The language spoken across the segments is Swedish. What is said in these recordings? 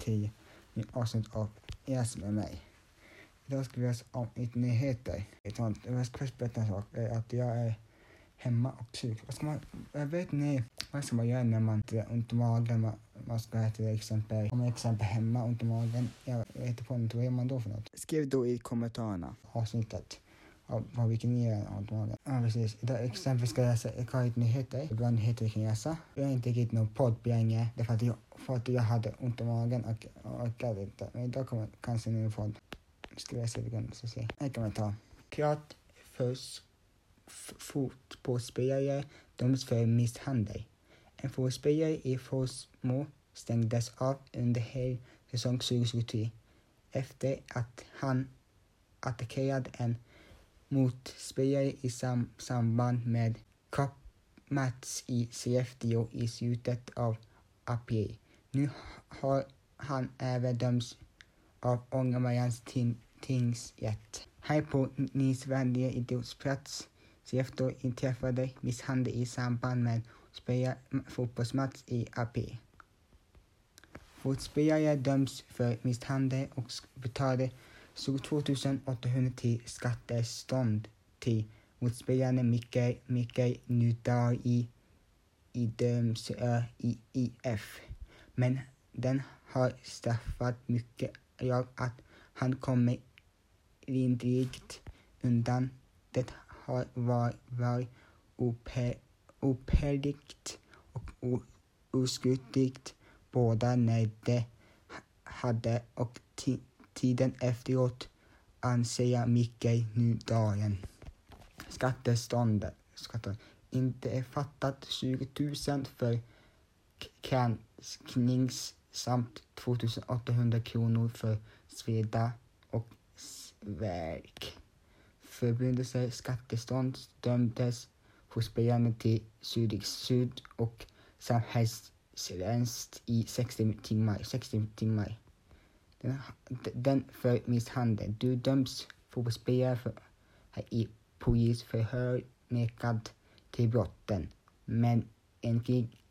till nytt avsnitt av ES med mig. Idag ska vi läsa om lite nyheter. Jag ska först berätta en sak, att jag är hemma och sjuk. Vad ska man, jag vet ni vad ska man göra när man har ont i magen? Man, man ska till exempel, om jag exempel hemma ont i magen, jag vet på något, vad gör man då för något? Skriv då i kommentarerna avsnittet vilken ni gör ont i magen. Ja precis, idag exempel ska jag läsa ett nyheter, bra nyheter vi kan läsa. Jag har inte riktigt någon podd på länge, därför att jag, för att jag hade ont i magen och orkade inte. Men idag kommer kanske en ny podd. Ska vi läsa lite så se. Här kan man ta. Klart först fotbollsspelare döms för misshandel. En fotbollsspelare i Forsmo stängdes av under hela säsong 2023 efter att han attackerade en motspelare i sam samband med cupmatch i Skellefteå i slutet av april. Nu har han även dömts av Ångermanlands tingsrätt. Här på Nisvänliga idrottsplats Skellefteå inträffade misshandel i samband med spela fotbollsmatch i april. Fotspelare döms för misshandel och betalade 22 800 till skattestånd till motspelaren Mikael, Mikael Nudar i, i Dömsö IF. Men den har straffat mycket jag att han kommer lindrigt undan. Det har varit opärligt och oskyldigt båda när det hade och tiden efteråt anser jag micken nu Nydalen. Skatteståndet inte är fattat 20 000 för kränknings samt 2800 kronor för sveda och verk förbindelse skattestånd dömdes hos till Sud och samhällstjänst i 60 timmar. 60 timmar. Den, den för misshandel. Du döms fotbollsspelare för, i polisförhör nekad till brotten. Men en,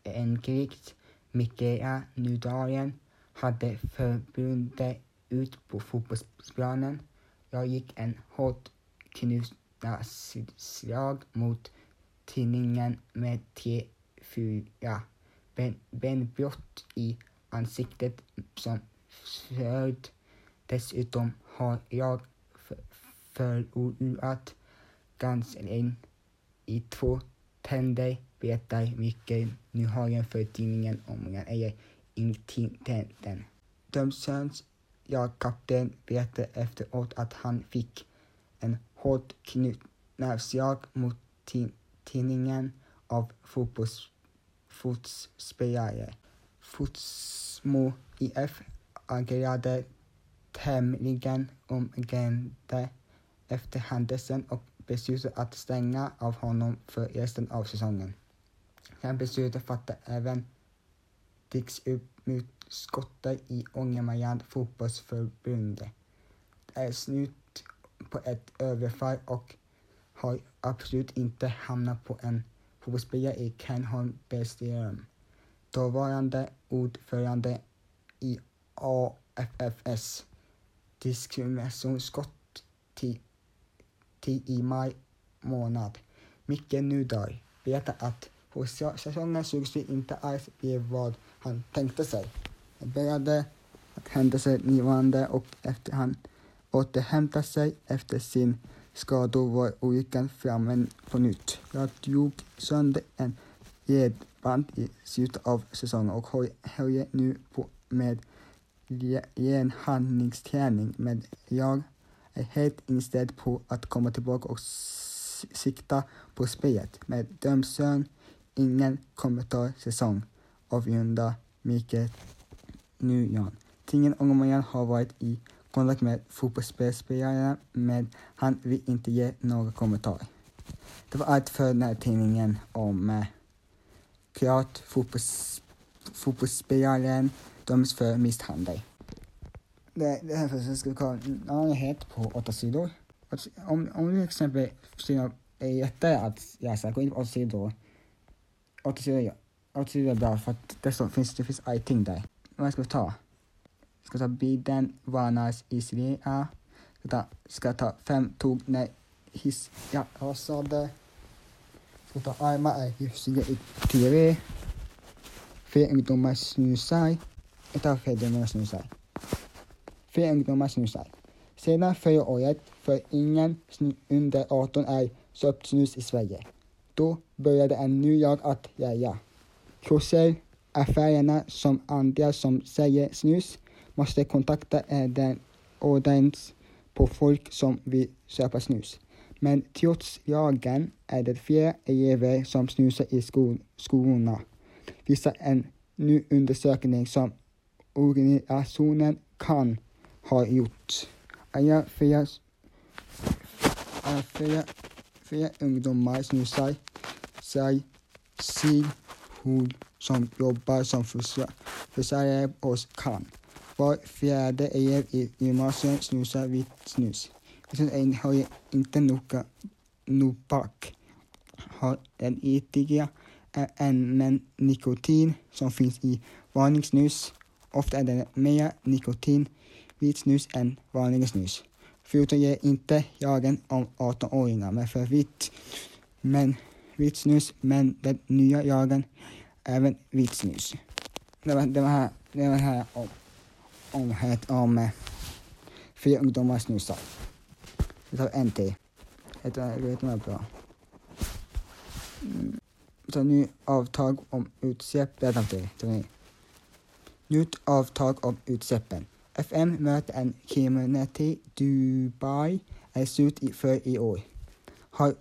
en krigs Mikaela Nudalen hade förbundet ut på fotbollsplanen. Jag gick en hårt knutna slag mot tidningen med T4 ben, benbrott i ansiktet som följd. Dessutom har jag förlorat granskning i två tänder, berättar Mikael Nyhagen för tidningen om jag är incidenten. Dömsöns jagkapten berättade efteråt att han fick en hård knytnävsjag mot tidningen av fotbollsspelare. Fotsmo IF agerade tämligen omgående efter händelsen och beslutade att stänga av honom för resten av säsongen. Han beslutade fatta även Dicks upp mot skottet i Ångermanland fotbollsförbund. Det är slut på ett överfall och har absolut inte hamnat på en fotbollsspelare i Kenholm Bergström. Dåvarande ordförande i AFFS diskriminationsskott till, till i maj månad. Micke Nudar berättar att säsongen 2020 inte alls blev vad han tänkte sig. Det började att händelser nivåande och efter han återhämtat sig efter sin skada var olyckan framme på nytt. Jag drog sönder en ledband i slutet av säsongen och håller nu på med genhandlingsträning men jag är helt inställd på att komma tillbaka och sikta på spelet. Med Dömsön, ingen kommentar säsong avrunda Mikael Nujan. Tidningen Ångermanland har varit i kontakt med fotbollsspelare men han vill inte ge några kommentarer. Det var allt för den här tidningen om eh, klart fotbolls, fotbollsspelaren döms för misshandel. Det, det här för ska vi kolla en nyhet på åtta sidor. Om, om du till exempel sidor är lättare att läsa, gå in på åtta sidor. Åtta sidor, åtta sidor är bra för att det, så, finns, det finns allting där. Vad ska vi ta? Ska ta bilden? varnas i Ska ta, ska ta fem tåg när hiss ja, rasade. Ska ta armar är hyfsiga i TV. Fler ungdomar snusar utav fäderna snusar. Fler ungdomar snusar. Sedan förra året för ingen under 18 är köpt snus i Sverige. Då började en ny lag att gälla. Kurser, affärerna som andra som säger snus måste kontakta den ordens på folk som vill köpa snus. Men trots lagen är det fler elever som snusar i skol skolorna, visar en ny undersökning som organisationen kan ha gjort. Alla fler, fler, fler ungdomar snusar sig hon som jobbar som försäljare hos Kan. Var fjärde elev i gymnasiet snusar vitt snus. Vissa har inte noga, Nobak har den etiga ämnen nikotin som finns i vanligt snus. Ofta är det mer nikotin vid snus än vanliga snus. Förutom ger inte lagen om 18-åringar men för vitt, men vitt snus, men den nya lagen även vitt snus. Det var, det var här, det var här om, om, het, om eh, fyra ungdomar snusar. Vi tar en till. Det var bra. Mm. Så nu avtag om utsläpp. Vänta till. Nytt avtal om utsläppen. FN möter en community Dubai är slut för i år. Har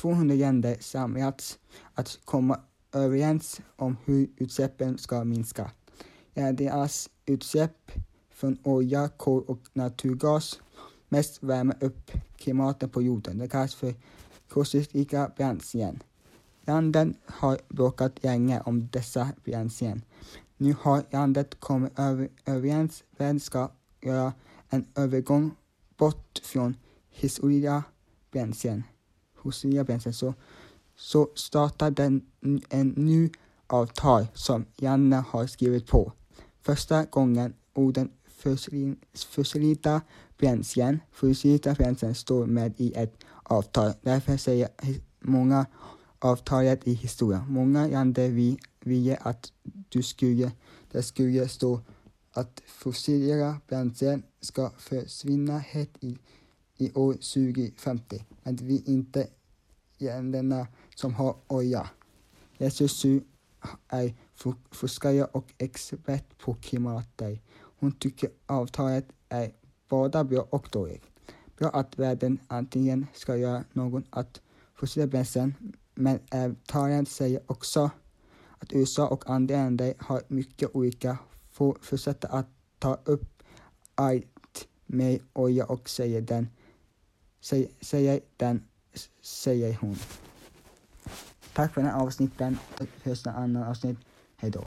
200 länder samlats att komma överens om hur utsläppen ska minska. Ja, deras utsläpp från olja, kol och naturgas mest värmer upp klimatet på jorden. Det kallas för kostnadsrika bränslen. Landen har bråkat länge om dessa bränslen. Nu har landet kommit överens vem ska göra en övergång bort från historia bränslen. Fossila bränslen så, så startar den en ny avtal som Janne har skrivit på. Första gången orden fossila bränslen, fossilita bränslen står med i ett avtal. Därför säger många avtalet i historia. Många länder vi ville att du skulle, det skulle stå att fossila bränslen ska försvinna helt i, i år 2050. Men vi inte länderna som har olja. Jesus är forskare och expert på klimatet. Hon tycker avtalet är både bra och dåligt. Bra att världen antingen ska göra något att fossila bränslen men avtalet säger också att USA och andra länder har mycket olika fortsätta att ta upp allt med olja och säger den, säger den, säger hon. Tack för den här avsnitten. Hörs i en annan avsnitt. Hej då.